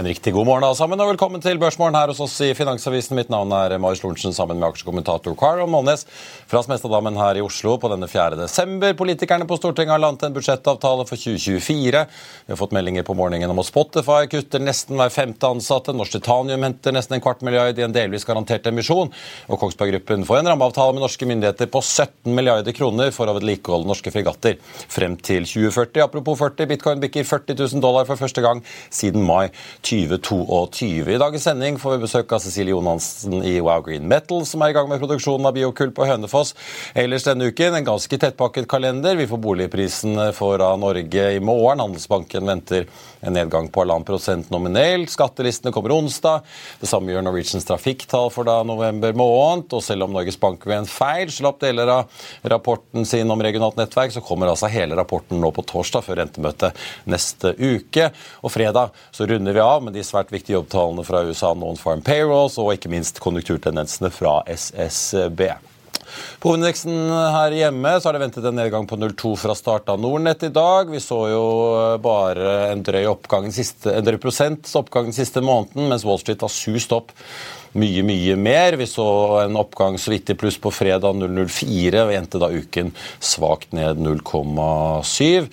En riktig god morgen alle sammen, og velkommen til Børsmorgen her hos oss i Finansavisen. Mitt navn er Marius Lorentzen sammen med aksjekommentator Carl Molnes fra Smestadammen her i Oslo på denne 4. desember. Politikerne på Stortinget har landet en budsjettavtale for 2024. Vi har fått meldinger på morgenen om at Spotify kutter nesten hver femte ansatte. Norsk Titanium henter nesten en kvart milliard i en delvis garantert emisjon. Og Kongsberg Gruppen får en rammeavtale med norske myndigheter på 17 milliarder kroner for å vedlikeholde norske fregatter frem til 2040. Apropos 40, bitcoin bikker 40 000 dollar for første gang siden mai 2022. I dagens sending får vi besøk av Cecilie Jonansen i Wow Green Metal, som er i gang med produksjonen av biokull på Hønefoss. Ellers denne uken en ganske tettpakket kalender. Vi får boligprisen for Norge i morgen. Handelsbanken venter en nedgang på halvannen prosent nominelt. Skattelistene kommer onsdag. Det samme gjør Norwegians trafikktall for da november måned. Og selv om Norges Bank ved en feil slapp deler av rapporten sin om regionalt nettverk, så kommer altså hele rapporten nå på torsdag før rentemøtet neste uke. Og fredag så runder vi av med de svært viktige jobbtallene fra USA, Non-Farm Payrolls og ikke minst konjunkturtendensene fra SSB. På hovedindeksen her hjemme så er det ventet en nedgang på 0,2 fra start av Nordnett i dag. Vi så jo bare en drøy, oppgang, en drøy prosents oppgang den siste måneden, mens Wall Street har sust opp mye, mye mer. Vi så en oppgang så vidt i pluss på fredag 0,04 og endte da uken svakt ned 0,7.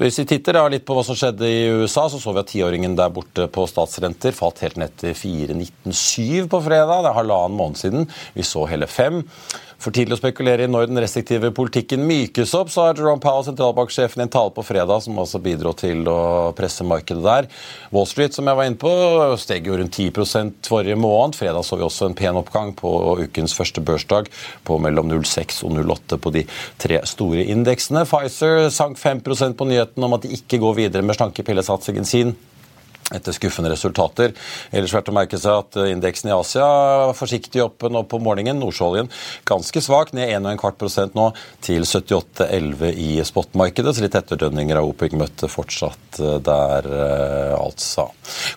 Hvis vi titter da litt på hva som skjedde i USA, så så vi at tiåringen der borte på statsrenter falt helt ned til 4,197 på fredag. Det er halvannen måned siden. Vi så hele fem. For tidlig å spekulere i når den restriktive politikken mykes opp, har Jerome Powell, sentralbanksjefen, en tale på fredag som også bidro til å presse markedet der. Wall Street, som jeg var inne på, steg jo rundt 10% forrige måned. Fredag så vi også en pen oppgang på ukens første børsdag på mellom 0,6 og 0,8 på de tre store indeksene. Pfizer sank 5% på nyheten om at de ikke går videre med slankepillesatsingen sin etter skuffende resultater. Ellers verdt å merke seg at indeksen i Asia var forsiktig oppe nå på morgenen. Nordsjøoljen ganske svak, ned 1,25 prosent nå til 78,11 i spotmarkedet. Så litt etterdønninger av OPEC møtte fortsatt eh, der, eh, altså.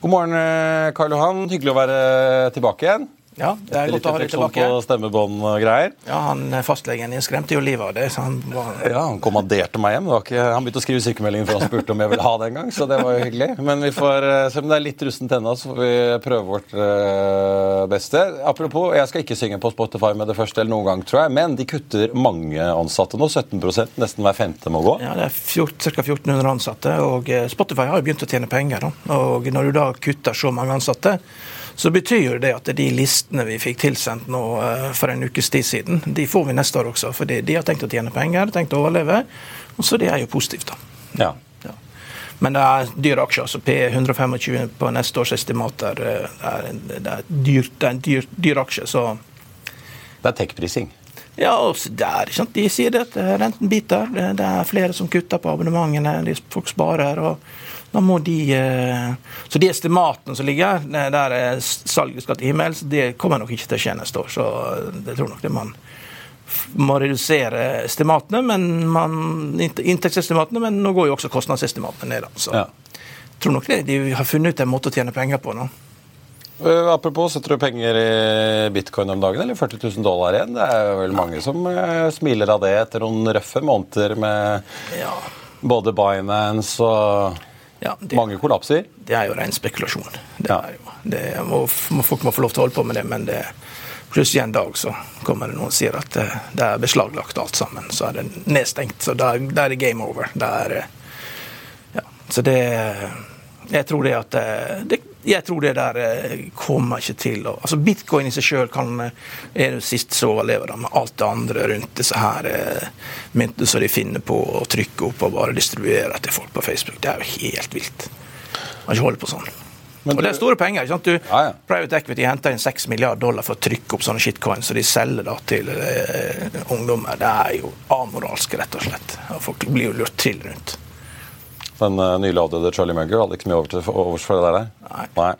God morgen, eh, Karl Johan. Hyggelig å være tilbake igjen. Ja, det er godt å ha deg tilbake. på stemmebånd og greier. Ja, han Fastlegen din skremte jo livet av det. så Han var... Ja, han kommanderte meg hjem. Ikke... Han begynte å skrive sykemeldingen før han spurte om jeg ville ha det en gang. Så det var jo hyggelig. Men vi får, eh, selv om det er litt russent ennå, så får vi prøve vårt uh, beste. Apropos, jeg skal ikke synge på Spotify med det første eller noen gang, tror jeg. Men de kutter mange ansatte nå. 17% Nesten hver femte må gå. Ja, det er ca. 1400 ansatte. Og eh, Spotify har jo begynt å tjene penger. Da. Og når du da kutter så mange ansatte så betyr jo det at de listene vi fikk tilsendt nå eh, for en ukes tid siden, de får vi neste år også. For de har tenkt å tjene penger, tenkt å overleve. Så det er jo positivt, da. Ja. ja. Men det er dyre aksjer. altså P125 på neste års estimater eh, er, det er, dyr, det er en dyr, dyr aksje, så Det er tech-prising? Ja, sant? de sier det at renten biter. Det er flere som kutter på abonnementene. Folk sparer. og da må de eh, Så de estimatene som ligger der salget skal til himmels, det kommer nok ikke til å skje neste år. Så det tror nok det man må redusere estimatene, men man, inntektsestimatene, men nå går jo også kostnadsestimatene ned. Så ja. tror nok det, de har funnet ut en måte å tjene penger på nå. Uh, apropos, setter du penger i bitcoin om dagen, eller 40 000 dollar igjen? Det er vel mange som smiler av det etter noen røffe måneder med ja. både Binance og Ja, det, Mange kollapser? Det er jo ren spekulasjon. Det ja. jo, det må, folk må få lov til å holde på med det, men det, plutselig en dag så kommer det noen og sier at det, det er beslaglagt alt sammen. Så er det nedstengt. Så da, er det game over. Det er, ja, så det Jeg tror det at det, jeg tror det der kommer ikke til å altså Bitcoin i seg sjøl er det siste som overlever, med alt det andre rundt disse her myntene som de finner på å trykke opp og bare distribuere til folk på Facebook. Det er jo helt vilt. Man kan ikke holde på sånn. Men og det er store penger. ikke sant? Du, ja, ja. Private Equity henter inn 6 milliarder dollar for å trykke opp sånne shitcoins, så de selger da til eh, ungdommer. Det er jo amoralsk, rett og slett. Og folk blir jo lurt til rundt. Den uh, nylig avdøde Charlie Mugger hadde ikke mye over til overs for det der? Nei. Nei.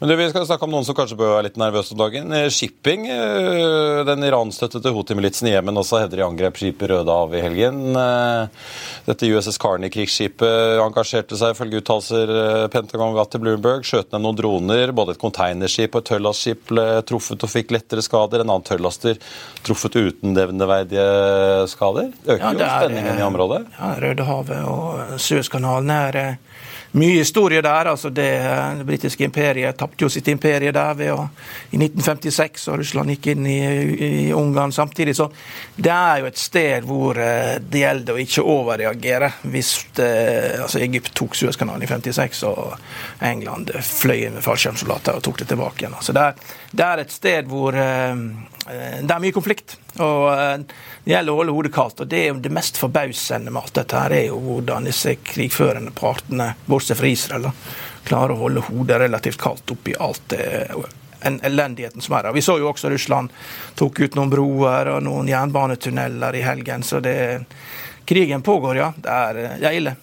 Men du, Vi skal snakke om noen som kanskje bør være litt nervøse om dagen. Eh, shipping. Uh, den Iran-støttede Houthi-militsen i Jemen også hevder de angrep skipet Hav i helgen. Dette USS Carney-krigsskipet engasjerte seg ifølge uttalelser Pentagon ga til Bloomberg. Skjøt ned noen droner. Både et containerskip og et tørrlastskip ble truffet og fikk lettere skader. En annen tørrlaster truffet uten nevneverdige skader. Øker ja, jo spenningen i området. Ja, Rødehavet og Suezkanalen er eh, mye historie der. altså Det, eh, det britiske imperiet tapte jo sitt imperie der ved å, i 1956, og Russland gikk inn i, i, Ungarn samtidig. Så det er jo et sted hvor eh, det gjelder å ikke overreagere. Hvis det, altså Egypt tok Suezkanalen i 56, og England fløy inn med fallskjermsoldater og tok det tilbake igjen. Altså det det er et sted hvor det er mye konflikt. og det gjelder å holde hodet kaldt. og Det er jo det mest forbausende med alt dette her, er jo hvordan disse krigførende partene, bortsett fra Israel, klarer å holde hodet relativt kaldt oppi alt en elendigheten som er her. Vi så jo også Russland tok ut noen broer og noen jernbanetunneler i helgen. Så det, krigen pågår, ja. Det er, det er ille.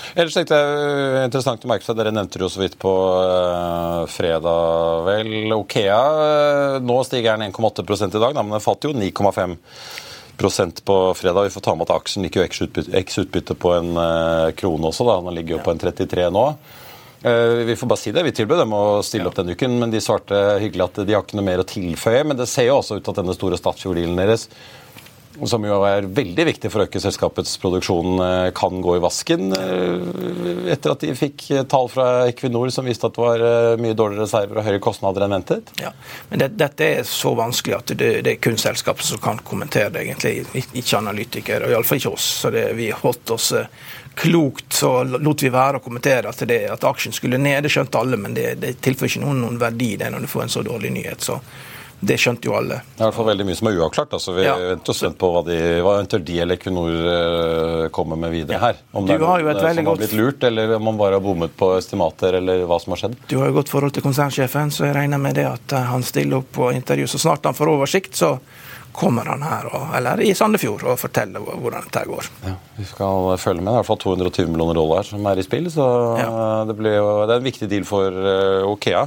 Ja. Ellers tenkte jeg eh, interessant å merke seg, Dere nevnte det jo så vidt på uh, fredag. vel. Okea, uh, nå stiger den 1,8 i dag, da, men den falt jo 9,5% på fredag. Vi får ta med at aksjen gikk jo eks-utbytte på en uh, krone også. da, Den ligger jo på en 33 nå. Vi får bare si det, vi tilbød dem å stille opp denne uken, men de svarte hyggelig at de har ikke noe mer å tilføye. Men det ser jo også ut at denne store Statfjord-dealen deres som jo er veldig viktig for å øke selskapets produksjon, eh, kan gå i vasken eh, etter at de fikk eh, tall fra Equinor som viste at det var mye dårligere reserver og høyere kostnader enn ventet? Ja, men det, Dette er så vanskelig at det, det, er kun selskapet som kan kommentere det, egentlig. Ikke analytikere, og iallfall ikke oss. Så det, vi holdt oss klokt så lot vi være å kommentere at, det, at aksjen skulle ned. Det skjønte alle, men det, det tilfører ikke noen, noen verdi det når du får en så dårlig nyhet. så det skjønte jo alle. Det er i hvert fall veldig mye som er uavklart. altså Vi ja. venter spent på hva, de, hva de eller Equinor uh, kommer med videre her. Om det er noe som har blitt lurt, eller om man bare har bommet på estimater, eller hva som har skjedd. Du har jo godt forhold til konsernsjefen, så jeg regner med det at eh, han stiller opp på intervju. Så snart han får oversikt, så kommer han her, og, eller i Sandefjord, og forteller hvordan dette går. Ja, vi skal følge med. Det er i hvert fall 220 millioner dollar som er i spill, så ja. det, jo, det, er en viktig deal for uh, Okea.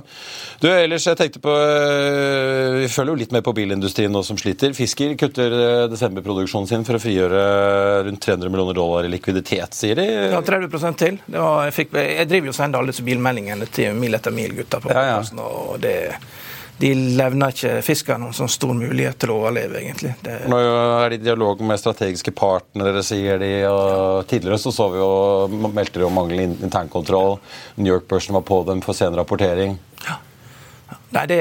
Du, ellers jeg tenkte på uh, Vi følger jo litt med på bilindustrien nå som sliter. Fisker kutter uh, desemberproduksjonen sin for å frigjøre rundt 300 millioner dollar i likviditet, sier de. Ja, 30 til. Var, jeg, fikk, jeg, driver jo og sender alle disse bilmeldingene til Mil etter mil-gutta på ja, ja. og det de levner ikke fiskerne noen sånn stor mulighet til å overleve, egentlig. Det... Nå er de i dialog med strategiske partnere, sier de. og Tidligere så, så vi jo, meldte de om manglende internkontroll. New York-børsen var på dem for sen rapportering. Ja. Nei, det,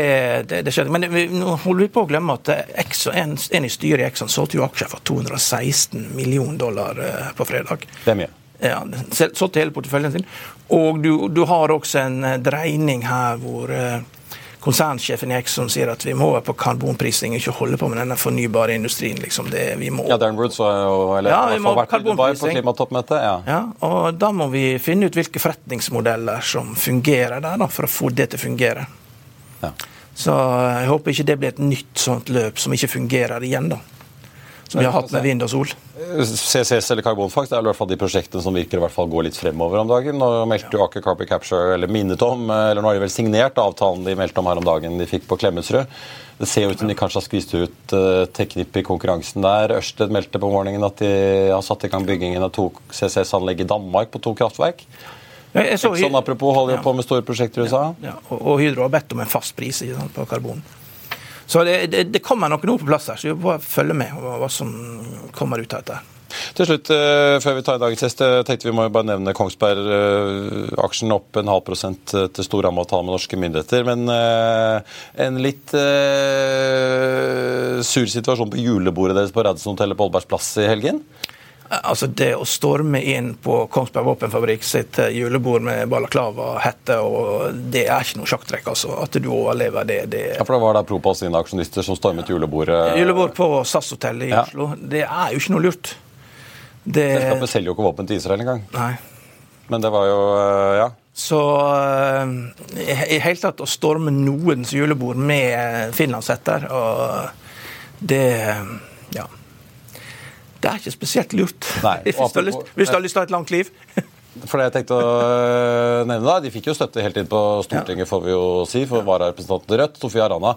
det, det skjedde. Men vi, nå holder vi på å glemme at Exxon, en, en, i styret i Exxon solgte jo aksjer for 216 millioner dollar eh, på fredag. Det er mye. Ja, Solgte hele porteføljen sin. Og du, du har også en eh, dreining her hvor uh, konsernsjefen i Exxon sier at vi må være på karbonprising, ikke holde på med denne fornybare industrien. Liksom. Det, vi må... Ja, Darren Woods har jo eller, ja, vi må vært i Dubai på klimatoppmøtet. Ja. ja. og Da må vi finne ut hvilke forretningsmodeller som fungerer der, da, for å få det til å fungere. Ja. Så jeg håper ikke det blir et nytt sånt løp som ikke fungerer igjen. da som vi har hatt med vind og sol. CCS eller karbonfangst er i hvert fall de prosjektene som virker i hvert fall gå litt fremover om dagen. Nå meldte jo Aker Carbon Capture, eller minnet om, eller nå har de vel signert avtalen de meldte om her om dagen de fikk på Klemetsrud. Det ser ut som de kanskje har skvist ut uh, Teknip i konkurransen der. Ørsted meldte på morgenen at de har satt i gang byggingen av to CCS-anlegg i Danmark på to kraftverk. Exxon apropos holder jo ja. på med store prosjekter i USA. Ja, ja. Og Hydro har bedt om en fast pris på karbon. Så det, det, det kommer nok noe på plass her, så vi bare følge med på hva som kommer ut av dette. Til slutt, uh, før vi tar dagens gjest, tenkte vi må bare nevne Kongsberg-aksjen opp en halv prosent til stor rammeavtale med norske myndigheter. Men en litt sur situasjon på julebordet deres på Radisson-hotellet på Oldbergs plass i helgen? Altså Det å storme inn på Kongsberg våpenfabrikk sitt eh, julebord med balaklava, hette, og det er ikke noe sjakktrekk. altså. At du overlever det, det Ja, For det var da Propas sine aksjonister som stormet julebordet? Julebord på SAS-hotellet i ja. Oslo. Det er jo ikke noe lurt. Det... Selskapet selger jo ikke våpen til Israel engang. Nei. Men det var jo eh, Ja. Så eh, i hele tatt å storme noens julebord med finlandshetter, og det. Det er ikke spesielt lurt. Nei, hvis, du har lyst, hvis du har lyst til å ha et langt liv. For det jeg tenkte å øh, nevne da, De fikk jo støtte helt inn på Stortinget, får vi jo si, for vararepresentanten Rødt. Sofie Arana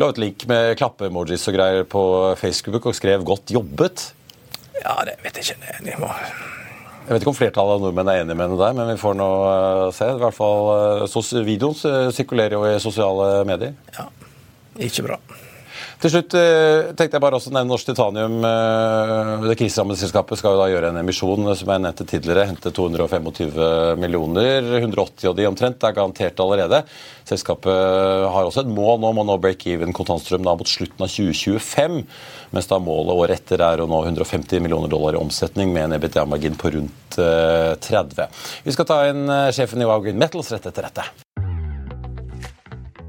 la ut link med klappe-emojis og greier på Facebook og skrev 'godt jobbet'. Ja, det vet jeg ikke. Det må... Jeg vet ikke om flertallet av nordmenn er enig med henne der, men vi får nå øh, se. I hvert fall, øh, Videoen sirkulerer jo i sosiale medier. Ja, ikke bra. Til slutt eh, tenkte jeg bare også nevne Norsk Titanium. Eh, det kriserammede selskapet skal jo da gjøre en emisjon som jeg nevnte tidligere. Hente 225 millioner. 180 av de omtrent er garantert allerede. Selskapet har også et mål nå om å nå break-even kontantstrøm da mot slutten av 2025. Mens da målet året etter er å nå 150 millioner dollar i omsetning med en EBITDA-margin på rundt 30. Eh, Vi skal ta inn sjefen i Wow Green Metals rett etter dette.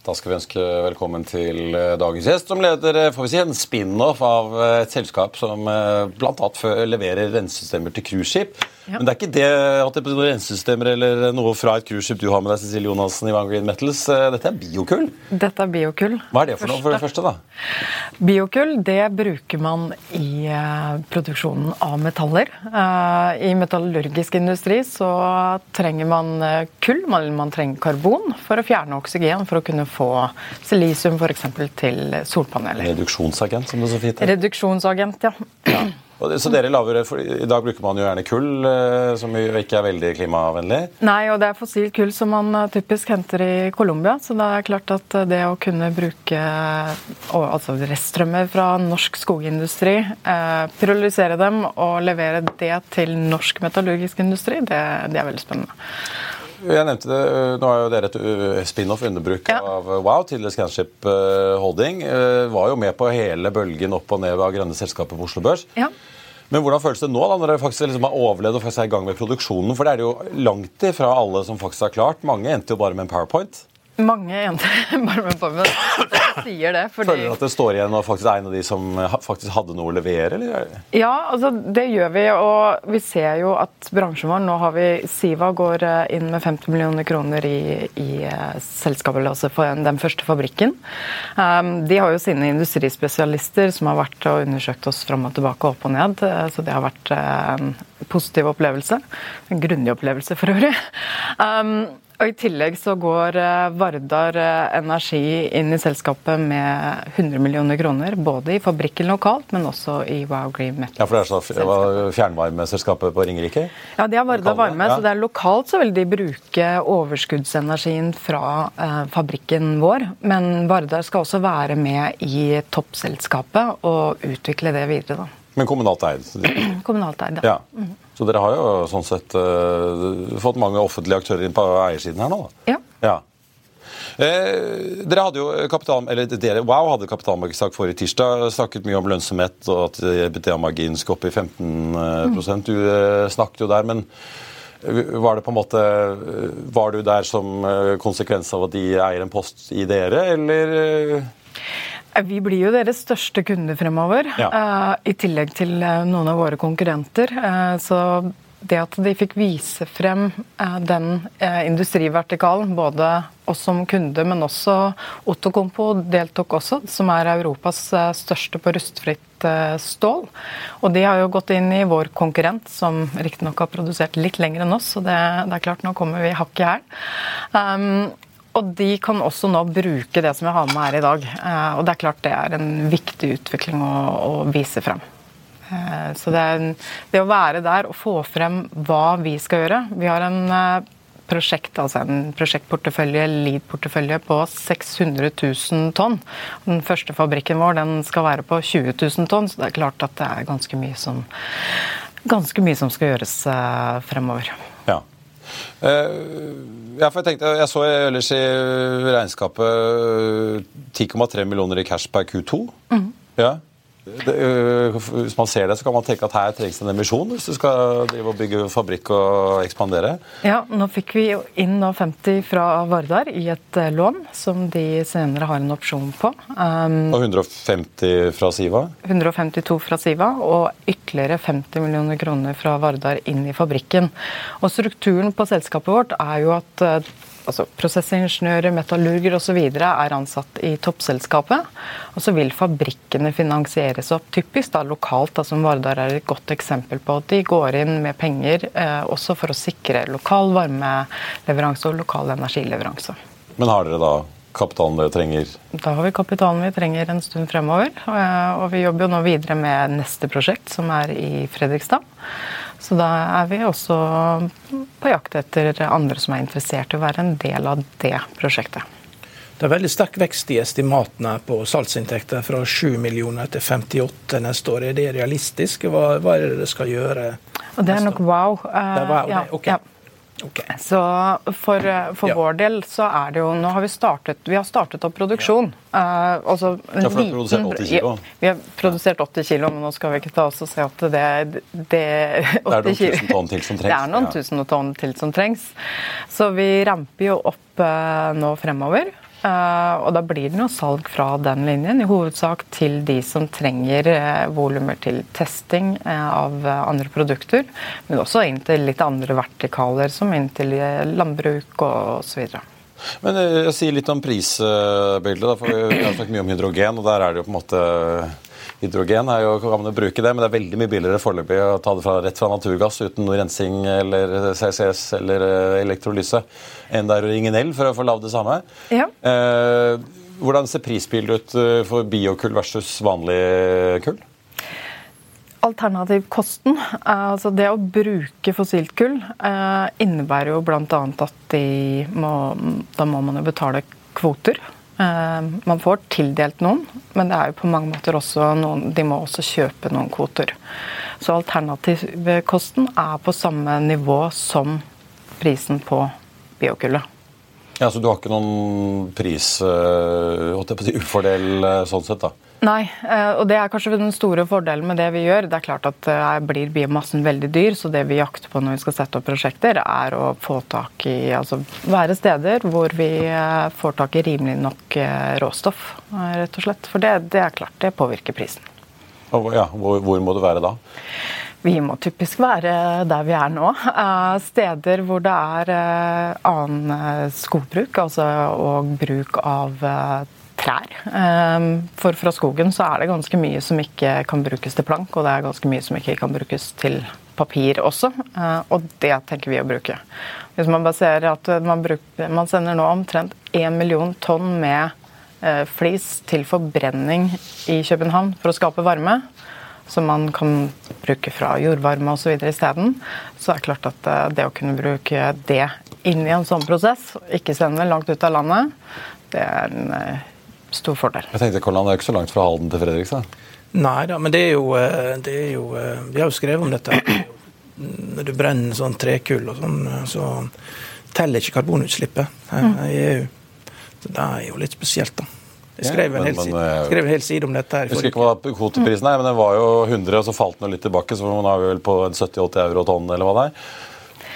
Da skal vi ønske velkommen til eh, dagens gjest, som leder eh, får vi si, en spin-off av eh, et selskap som bl.a. leverer rensesystemer til cruiseskip. Ja. Men det er ikke det at det er rensesystemer eller noe fra et cruiseskip du har med deg, Cecilie Jonassen i Van Green Metals. Dette er biokull? Dette er biokull. Hva er det for noe, for det første? da? Biokull det bruker man i produksjonen av metaller. I metallurgisk industri så trenger man kull, man trenger karbon, for å fjerne oksygen for å kunne få silisium f.eks. til solpaneler. Reduksjonsagent, som det så fint heter. Reduksjonsagent, ja. ja. Så dere laver, for I dag bruker man jo gjerne kull, eh, som jo ikke er veldig klimavennlig? Nei, og det er fossilt kull som man eh, typisk henter i Colombia. Så det er klart at eh, det å kunne bruke altså reststrømmer fra norsk skogindustri, eh, pyrolysere dem og levere det til norsk metallurgisk industri, det, det er veldig spennende. Jeg nevnte det, Nå er jo dere et uh, spin-off underbruk ja. av uh, Wow, tidligere Scanship Holding. Var jo med på hele bølgen opp og ned av grønne selskaper på Oslo Børs. Ja. Men hvordan føles det nå, da, når dere faktisk liksom har overlevd og faktisk er i gang med produksjonen? For det er det jo langt ifra alle som faktisk har klart. Mange endte jo bare med en powerpoint. Mange jenter på sier det. Fordi... Føler du at det står igjen og faktisk er en av de som faktisk hadde noe å levere? Eller? Ja, altså det gjør vi. Og vi ser jo at bransjen vår Nå har vi Siva går eh, inn med 50 millioner kroner i, i eh, selskapet, altså for den første fabrikken. Um, de har jo sine industrispesialister som har vært og undersøkt oss fram og tilbake, opp og ned. Eh, så det har vært en positiv opplevelse. En grundig opplevelse for øvrig. Um, Og I tillegg så går eh, Vardar eh, Energi inn i selskapet med 100 millioner kroner. Både i fabrikken lokalt, men også i Wow Green Metal. Ja, for det er så fjernvarmeselskapet på Ringerike? Ja, de har Vardar Varme, ja. så det er lokalt så vil de bruke overskuddsenergien fra eh, fabrikken vår. Men Vardar skal også være med i toppselskapet og utvikle det videre. da. Men kommunalt eid? kommunalt eid, ja. ja. Så dere har jo sånn sett uh, fått mange offentlige aktører inn på eiersiden her nå? Da. Ja. ja. Eh, dere hadde jo kapital, eller dere, Wow hadde kapitalmarkedssak forrige tirsdag. Snakket mye om lønnsomhet og at EBITDA-marginen skal opp i 15 mm. Du eh, snakket jo der, men var det på en måte Var du der som eh, konsekvens av at de eier en post i dere, eller? Eh, vi blir jo deres største kunde fremover, ja. uh, i tillegg til uh, noen av våre konkurrenter. Så det at de fikk vise frem den industrivertikalen, både oss som kunde, men også Ottokompo deltok også, som er Europas største på rustfritt stål. Og de har jo gått inn i vår konkurrent, som riktignok har produsert litt lenger enn oss, så det, det, er klart, nå kommer vi hakk i hæl. Um, og de kan også nå bruke det som vi har med her i dag. Eh, og det er klart det er en viktig utvikling å, å vise frem. Eh, så det, er, det, å være der og få frem hva vi skal gjøre Vi har en eh, prosjekt, altså en prosjektportefølje, lead-portefølje på 600 000 tonn. Den første fabrikken vår den skal være på 20 000 tonn, så det er klart at det er ganske mye som, ganske mye som skal gjøres fremover. Ja. Uh, for jeg tenkte, jeg så ellers i regnskapet 10,3 millioner i cash per Q2. Mm. Ja. Det, øh, hvis man ser det, så kan man tenke at her trengs en emisjon hvis du skal drive og bygge fabrikk og ekspandere. Ja, nå fikk vi inn 50 fra Vardar i et øh, lån som de senere har en opsjon på. Um, og 150 fra Siva? 152 fra Siva, og ytterligere 50 millioner kroner fra Vardar inn i fabrikken. Og Strukturen på selskapet vårt er jo at øh, altså prosessingeniører, metallurger osv. er ansatt i toppselskapet. Og så vil fabrikkene finansieres opp, typisk da lokalt, da, som Vardar er et godt eksempel på. at De går inn med penger eh, også for å sikre lokal varmeleveranse og lokal energileveranse. Men har dere da kapitalen dere trenger? Da har vi kapitalen vi trenger en stund fremover. Og vi jobber jo nå videre med neste prosjekt, som er i Fredrikstad. Så da er vi også på jakt etter andre som er interessert i å være en del av det prosjektet. Det er veldig sterk vekst i estimatene på salgsinntekter, fra 7 millioner til 58 neste år. Er det realistisk? Hva, hva er det det skal gjøre? Og det er nok wow. det er wow, ja, okay. ja. Okay. Så for, for ja. vår del så er det jo Nå har vi startet Vi har startet opp produksjon. Ja. Uh, altså ja, for liten, produsert 80 kilo. vi har produsert 80 kilo, men nå skal vi ikke ta oss og se at det, det, det er noen tusen tonn til som trengs. Det er noen tusen tonn til som trengs. Så vi ramper jo opp uh, nå fremover. Uh, og da blir det noe salg fra den linjen, i hovedsak til de som trenger uh, volumer til testing uh, av andre produkter. Men også inn til litt andre vertikaler, som inn til landbruk og osv. Men jeg sier litt om prisbildet. for Vi har snakket mye om hydrogen, og der er det jo på en måte Hydrogen er jo, kan man jo bruke det, men det er veldig mye billigere foreløpig å ta det fra, rett fra naturgass uten noe rensing eller CCS eller elektrolyse enn det er å ringe Nell for å få lagd det samme. Ja. Eh, hvordan ser prisbildet ut eh, for biokull versus vanlig kull? Alternativkosten, altså det å bruke fossilt kull, eh, innebærer jo bl.a. at de må, da må man jo betale kvoter. Eh, man får tildelt noen, men det er jo på mange måter også noen, de må også kjøpe noen kvoter. Så alternativkosten er på samme nivå som prisen på biokullet. Ja, Så du har ikke noen pris, si, ufordel uh, sånn sett? da? Nei, og det er kanskje den store fordelen med det vi gjør. Det er klart at her blir biomassen veldig dyr, så det vi jakter på når vi skal sette opp prosjekter, er å få tak i Altså være steder hvor vi får tak i rimelig nok råstoff, rett og slett. For det, det er klart, det påvirker prisen. Ja, hvor, hvor må det være da? Vi må typisk være der vi er nå. Steder hvor det er annen skogbruk, altså og bruk av trær. Ehm, for fra skogen så er det ganske mye som ikke kan brukes til plank, og det er ganske mye som ikke kan brukes til papir også, og det tenker vi å bruke. Hvis man baserer at man, bruker, man sender nå omtrent 1 million tonn med flis til forbrenning i København for å skape varme, som man kan bruke fra jordvarme osv. isteden, så er det klart at det å kunne bruke det inn i en sånn prosess, ikke sende langt ut av landet, det er en stor fordel. Jeg tenkte Kolland, Det er ikke så langt fra Halden til Fredrikstad? Nei da, men det er jo, eh, det er jo eh, Vi har jo skrevet om dette. Når du brenner sånn trekull og sånn, så teller ikke karbonutslippet mm. i EU. Så det er jo litt spesielt, da. Jeg skrev en, hel, men, hel, skrev en hel side om dette. her. Jeg husker ikke hva kvoteprisen er, men den var jo 100, og så falt den litt tilbake. Så nå er vi vel på 70-80 euro tonn, eller hva det er.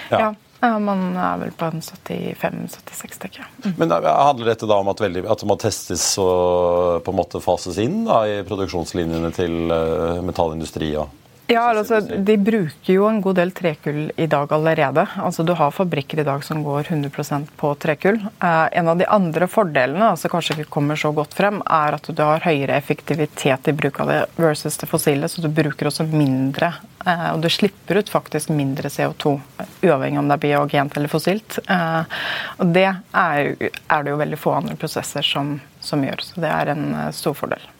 Ja. ja. Ja, Man er vel på en 75-76, tenker jeg. Mm. Men Handler dette da om at, veldig, at det testes og på en måte fases inn da, i produksjonslinjene til uh, metallindustri? og ja, altså, De bruker jo en god del trekull i dag allerede. Altså, Du har fabrikker i dag som går 100% på trekull. Eh, en av de andre fordelene altså kanskje ikke kommer så godt frem, er at du har høyere effektivitet i bruk av det versus det fossile. Så du bruker også mindre, eh, og du slipper ut faktisk mindre CO2, uavhengig om det er biogent eller fossilt. Eh, og Det er, er, det jo veldig få andre prosesser som, som gjør, så det er en eh, stor fordel.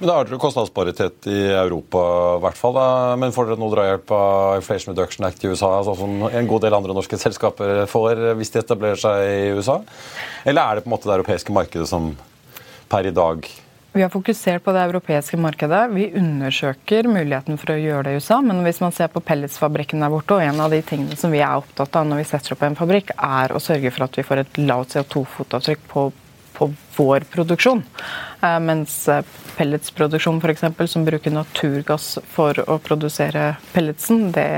Men Da har dere kostnadsparitet i Europa, i hvert fall. Da. Men får dere noe drahjelp av Inflation Reduction Act i USA, sånn som en god del andre norske selskaper får hvis de etablerer seg i USA? Eller er det på en måte det europeiske markedet som per i dag vi har fokusert på det europeiske markedet. Vi undersøker muligheten for å gjøre det i USA. Men hvis man ser på pelletsfabrikken der borte, og en av de tingene som vi er opptatt av når vi setter opp en fabrikk, er å sørge for at vi får et lavt CO2-fotavtrykk på på vår produksjon. Eh, mens eh, pelletsproduksjon f.eks., som bruker naturgass for å produsere pelletsen, det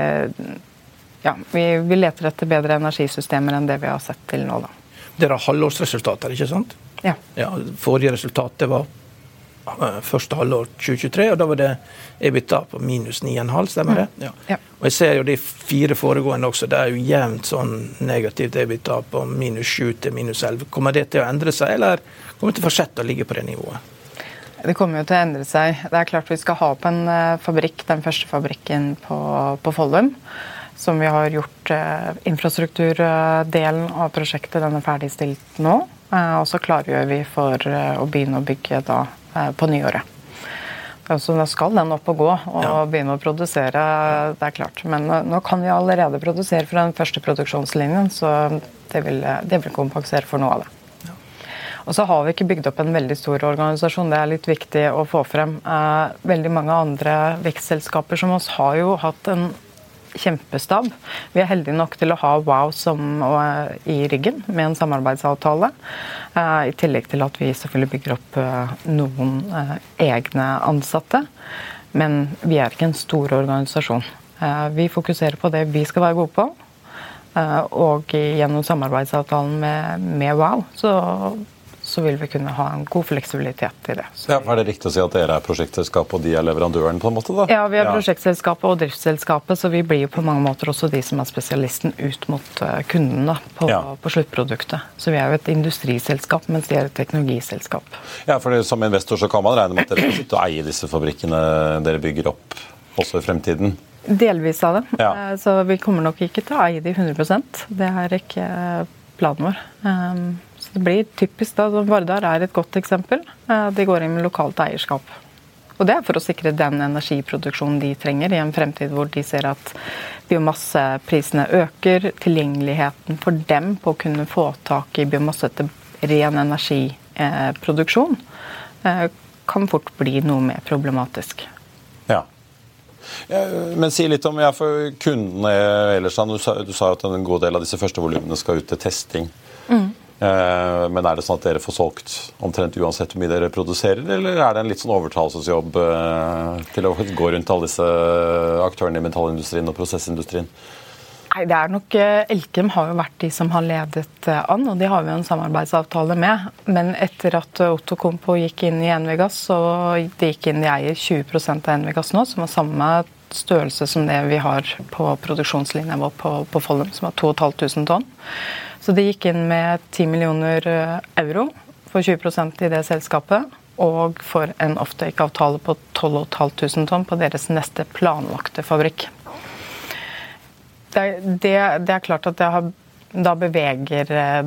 ja, vi, vi, leter etter bedre energisystemer enn det vi har sett til nå. da. Dere har halvårsresultater, ikke sant? Ja. ja forrige resultat det var Eh, første halvår 2023, og da var det EBITDA på minus 9,5, stemmer det? Mm. Ja. ja. Og jeg ser jo de fire foregående også, det er jo jevnt sånn negativt EBITDA på minus 7 til minus 11. Kommer det til å endre seg, eller kommer det til å fortsette å ligge på det nivået? Det kommer jo til å endre seg. Det er klart Vi skal ha opp en eh, fabrikk, den første fabrikken på, på Follum. Som vi har gjort eh, infrastrukturdelen av prosjektet. Den er ferdigstilt nå. Eh, og så klargjør vi for eh, å begynne å bygge da Eh, på nyåret. Så da skal den opp og gå og ja. begynne å produsere. det er klart. Men nå, nå kan vi allerede produsere fra den første produksjonslinjen, så det vil, det vil kompensere for noe av det. Og så har vi ikke bygd opp en veldig stor organisasjon. Det er litt viktig å få frem. Eh, veldig mange andre vekstselskaper som oss har jo hatt en kjempestab. Vi er heldige nok til å ha Wow som, uh, i ryggen med en samarbeidsavtale. Uh, I tillegg til at vi selvfølgelig bygger opp noen egne ansatte. Men vi er ikke en stor organisasjon. vi fokuserer på det vi skal være gode på. og gjennom samarbeidsavtalen med, med Wow så så vil vi kunne ha en god fleksibilitet i det. Ja, er det riktig å si at dere er prosjektselskapet og de er leverandøren? på en måte da? Ja, vi er prosjektselskapet og driftsselskapet, så vi blir jo på mange måter også de som er spesialisten ut mot eh, kunden da, på, ja. på sluttproduktet. Så vi er jo et industriselskap, mens de er et teknologiselskap. Ja, for Som investor så kan man regne med at dere skal sitte og eie disse fabrikkene dere bygger opp også i fremtiden? Delvis av det. Ja. Eh, så vi kommer nok ikke til å eie de 100% Det er ikke planen vår. Det blir typisk da, Vardar er et godt eksempel. Eh, de går inn med lokalt eierskap. Og Det er for å sikre den energiproduksjonen de trenger i en fremtid hvor de ser at biomasseprisene øker. Tilgjengeligheten for dem på å kunne få tak i biomasse til ren energiproduksjon eh, kan fort bli noe mer problematisk. Ja. Men si litt om ja, for kundene ellers. Du sa, du at en god del av disse første volumene skal ut til testing. Eh, men er det sånn at dere får solgt omtrent uansett hvor mye dere produserer, eller er det en litt sånn overtalelsesjobb eh, til å gå rundt alle disse aktørene i metallindustrien og prosessindustrien? Nei, det er nok eh, Elkem har jo vært de som har ledet an, og de har vi en samarbeidsavtale med. Men etter at Otto Kompo gikk inn i Envigas, så de gikk inn, de eier 20% av Envigas nå, som har samme størrelse som det vi har på produksjonslinja vår på, på Follum, som har 2500 tonn. Så de gikk inn med 10 millioner eh, euro for 20% i det selskapet. Og for en offtake-avtale på 12 500 tonn på deres neste planlagte fabrikk. Det, det, det er klart at det har da beveger eh,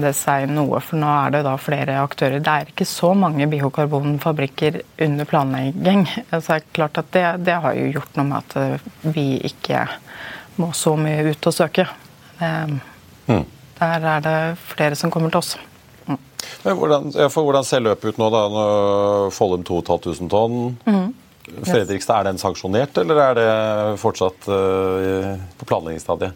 det seg noe, for nå er det da flere aktører. Det er ikke så mange biokarbonfabrikker under planlegging. Så det er klart at det, det har jo gjort noe med at eh, vi ikke må så mye ut og søke. Mm. Der er det flere som kommer til oss. Mm. Hvordan, hvordan ser løpet ut nå? da? Follum 2500 tonn. Mm. Fredrikstad, er den sanksjonert, eller er det fortsatt uh, på planleggingsstadiet?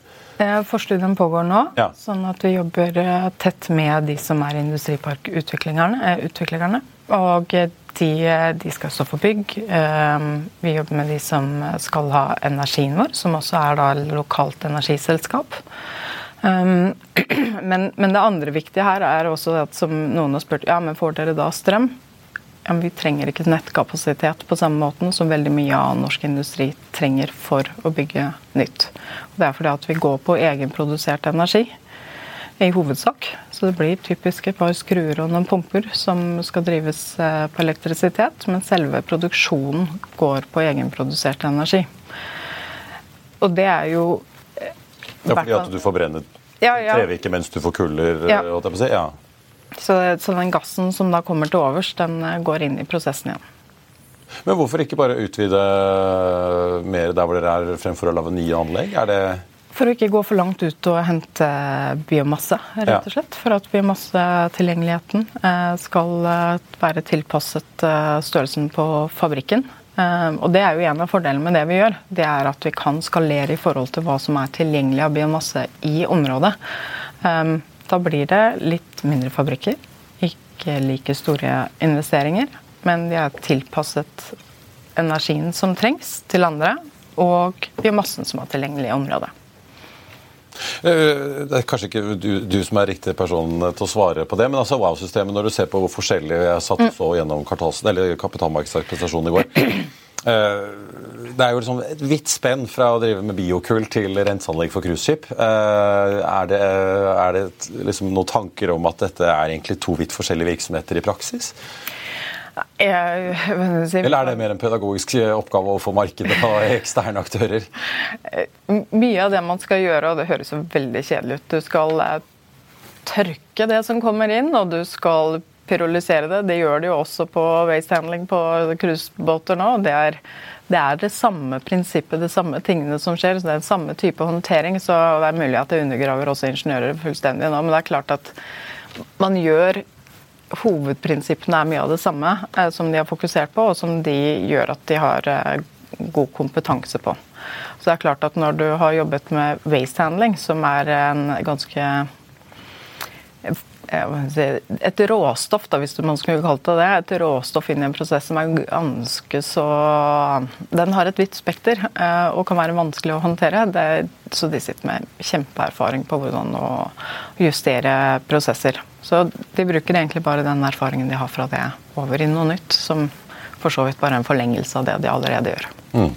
Forstudien pågår nå, ja. sånn at vi jobber eh, tett med de som er industriparkutviklerne. Eh, og de, de, skal stå for bygg. Vi jobber med de som skal ha energien vår, som også er da lokalt energiselskap. Men, men det andre viktige her er også at som noen har spurt, ja, men får dere da strøm? ja, vi trenger ikke nettkapasitet på samme måten som veldig mye av norsk industri trenger for å bygge nytt. Og det er fordi at vi går på egenprodusert energi i hovedsak. Så det blir typisk et par skruer og noen pumper som skal drives eh, på elektrisitet, men selve produksjonen går på egenprodusert energi. Og det er jo Ja, fordi at du forbrenner ja, ja. trevirke mens du får kuller? Ja. ja. Så, så, den gassen som da kommer til overs, den eh, går inn i prosessen igjen. Men hvorfor ikke bare utvide mer der hvor dere er, fremfor å lage nye anlegg? Er det for å ikke gå for langt ut og hente biomasse, rett og slett. For at biomassetilgjengeligheten eh, skal eh, være tilpasset størrelsen på fabrikken. Og Det er jo en av fordelene med det vi gjør. Det er at vi kan skalere i forhold til hva som er tilgjengelig av biomasse i området. Da blir det litt mindre fabrikker, ikke like store investeringer, men de er tilpasset energien som trengs til andre, og biomassen som er tilgjengelig i området. Eh, det er kanskje ikke du, du, som er riktig person til å svare på det, men altså Wow-systemet, når du ser på hvor forskjellig jeg satt så gjennom kapitalmarkedsprestasjonen i går Eh, det er jo liksom et vidt spenn fra å drive med biokull til renseanlegg for cruiseskip. Eh, er det, er det liksom noen tanker om at dette er egentlig to vidt forskjellige virksomheter i praksis? Si, Eller er det mer en pedagogisk oppgave overfor markedet og eksterne aktører? Mye av det man skal gjøre, og det høres jo veldig kjedelig ut Du skal eh, tørke det som kommer inn, og du skal pyrolysere det. Det gjør de jo også på waste handling på cruisebåter nå. Det er, det er, det samme prinsippet, de samme tingene som skjer. så Det er den samme type håndtering. Så det er mulig at det undergraver også ingeniører fullstendig nå. Men det er klart at man gjør Hovedprinsippene er mye av det samme eh, som de har fokusert på, og som de gjør at de har eh, god kompetanse på. Så det er klart at Når du har jobbet med waste handling, som er en ganske et råstoff, da, hvis man skulle kalt det det. Et råstoff inn i en prosess som er ganske så Den har et vidt spekter eh, og kan være vanskelig å håndtere. Det, så de sitter med kjempeerfaring på hvordan å justere prosesser. Så de bruker egentlig bare den erfaringen de har fra det, over i noe nytt. Som for så vidt bare er en forlengelse av det de allerede gjør. Mm.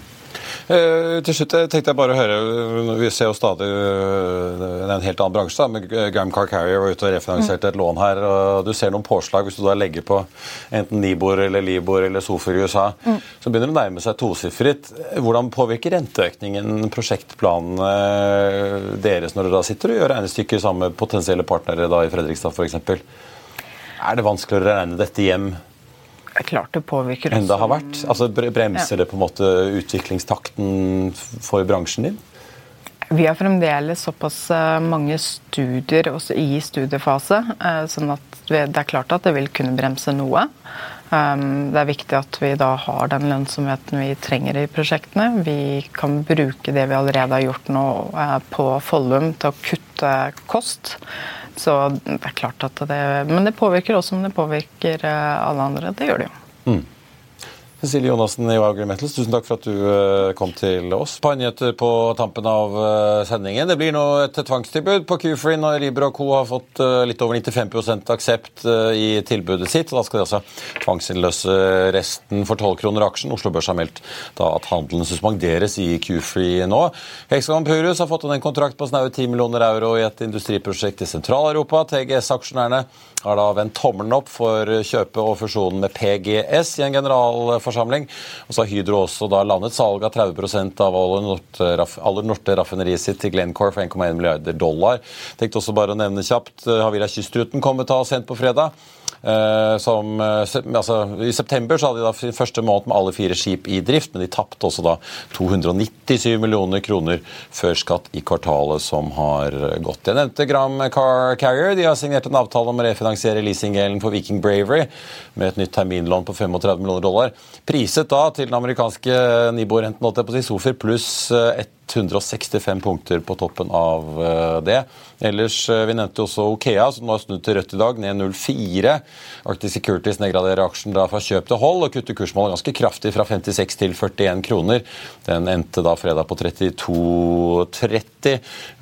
Eh, til slutt tenkte jeg bare å høre, Vi ser jo stadig en helt annen bransje. da, med Gram Car Carrier var ute og refinansierte et lån her. og Du ser noen påslag hvis du da legger på enten Nibor eller Libor eller Sofer i USA. Mm. Så begynner det å nærme seg tosifret. Hvordan påvirker renteøkningen prosjektplanene deres når dere da sitter og gjør regnestykker sammen med potensielle partnere da i Fredrikstad f.eks.? Er det vanskeligere å regne dette hjem er klart det påvirker enn det har vært? Altså Bremser ja. det på en måte utviklingstakten for bransjen din? Vi har fremdeles såpass eh, mange studier også i studiefase, eh, sånn at det er klart at det vil kunne bremse noe. Um, det er viktig at vi da har den lønnsomheten vi trenger i prosjektene. Vi kan bruke det vi allerede har gjort nå eh, på Follum til å kutte kost. Så det er klart at det Men det påvirker også som det påvirker eh, alle andre. Det gjør det jo. Mm. Cecilie Jonassen i Wagner Metals, tusen takk for at du eh, kom til oss. Par nyheter på tampen av eh, sendingen. Det blir nå et tvangstilbud på Q-Free når Libra Co. har fått litt over 95% aksept i tilbudet sitt. Da skal de altså tvangsinnløse resten for 12 kroner aksjen. Oslo Børs har meldt da at handelen suspenderes i Q-Free nå. Hexagon Purus har fått en kontrakt på snaue 10 millioner euro i et industriprosjekt i Sentral-Europa. TGS-aksjonærene har da vendt tommelen opp for kjøpet og fusjonen med PGS i en generalforsamling generalforsamling. Og så har Hydro også da landet salg av 30 av Aller Norte raffineriet sitt til Glencore for 1,1 milliarder dollar. Tenkte også bare å nevne kjapt, Havila Kystruten kommer til å ha sendt på fredag. Eh, som, eh, altså, I september så hadde de da sin første måned med alle fire skip i drift, men de tapte også da 297 millioner kroner før skatt i kvartalet som har gått. Jeg nevnte Gram Car Carrier. De har signert en avtale om å refinansiere leasinggjelden for Viking Bravery med et nytt terminlån på 35 millioner dollar. Priset da til den amerikanske Nibor-renten Sofer, pluss ett 165 punkter på toppen av eh, det. Ellers, eh, Vi nevnte også Okea, som nå har snudd til rødt i dag, ned 0,4. Arctic Securities nedgraderer aksjen da fra kjøp til hold og kutter kursmålet ganske kraftig fra 56 til 41 kroner. Den endte da fredag på 32,30.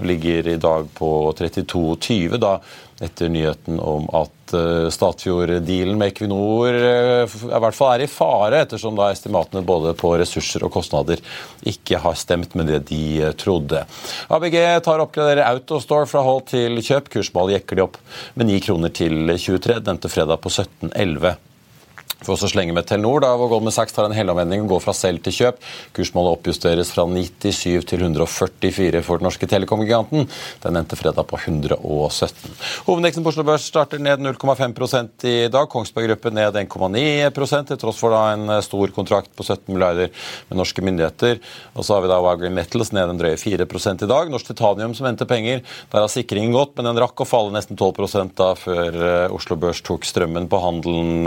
Ligger i dag på 32,20. da etter nyheten om at uh, Statfjord-dealen med Equinor uh, i hvert fall er i fare, ettersom da estimatene både på ressurser og kostnader ikke har stemt med det de uh, trodde. ABG tar oppgraderer Autostore fra hold til kjøp. Kursmålet jekker de opp med 9 kroner til 23, denne fredag på 17,11. For å slenge med Telenor, da, Goldman Sachs tar en helomvending og går fra selv til kjøp. Kursmålet oppjusteres fra 97 til 144 for den norske telekomgiganten. Den endte fredag på 117. Hovedindeksen på Oslo Børs starter ned 0,5% i dag. Kongsberg Gruppe ned 1,9 til tross for da en stor kontrakt på 17 milliarder med norske myndigheter. Og så har vi da Wagreen Metals ned en drøye 4% i dag. Norsk Titanium som endte penger. Der har sikringen gått, men den rakk å falle nesten 12 da før eh, Oslo Børs tok strømmen på handelen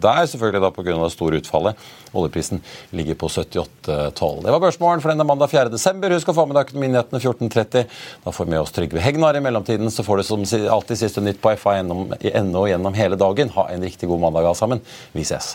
der der, selvfølgelig da pga. det store utfallet. Oljeprisen ligger på 78,12. Det var børsmålen for denne mandag 4.12. Husk å få med deg Økonominyhetene 14.30. Da får vi med oss Trygve Hegnar. I mellomtiden så får du som alltid siste nytt på FA.no gjennom hele dagen. Ha en riktig god mandag alle sammen. Vi ses.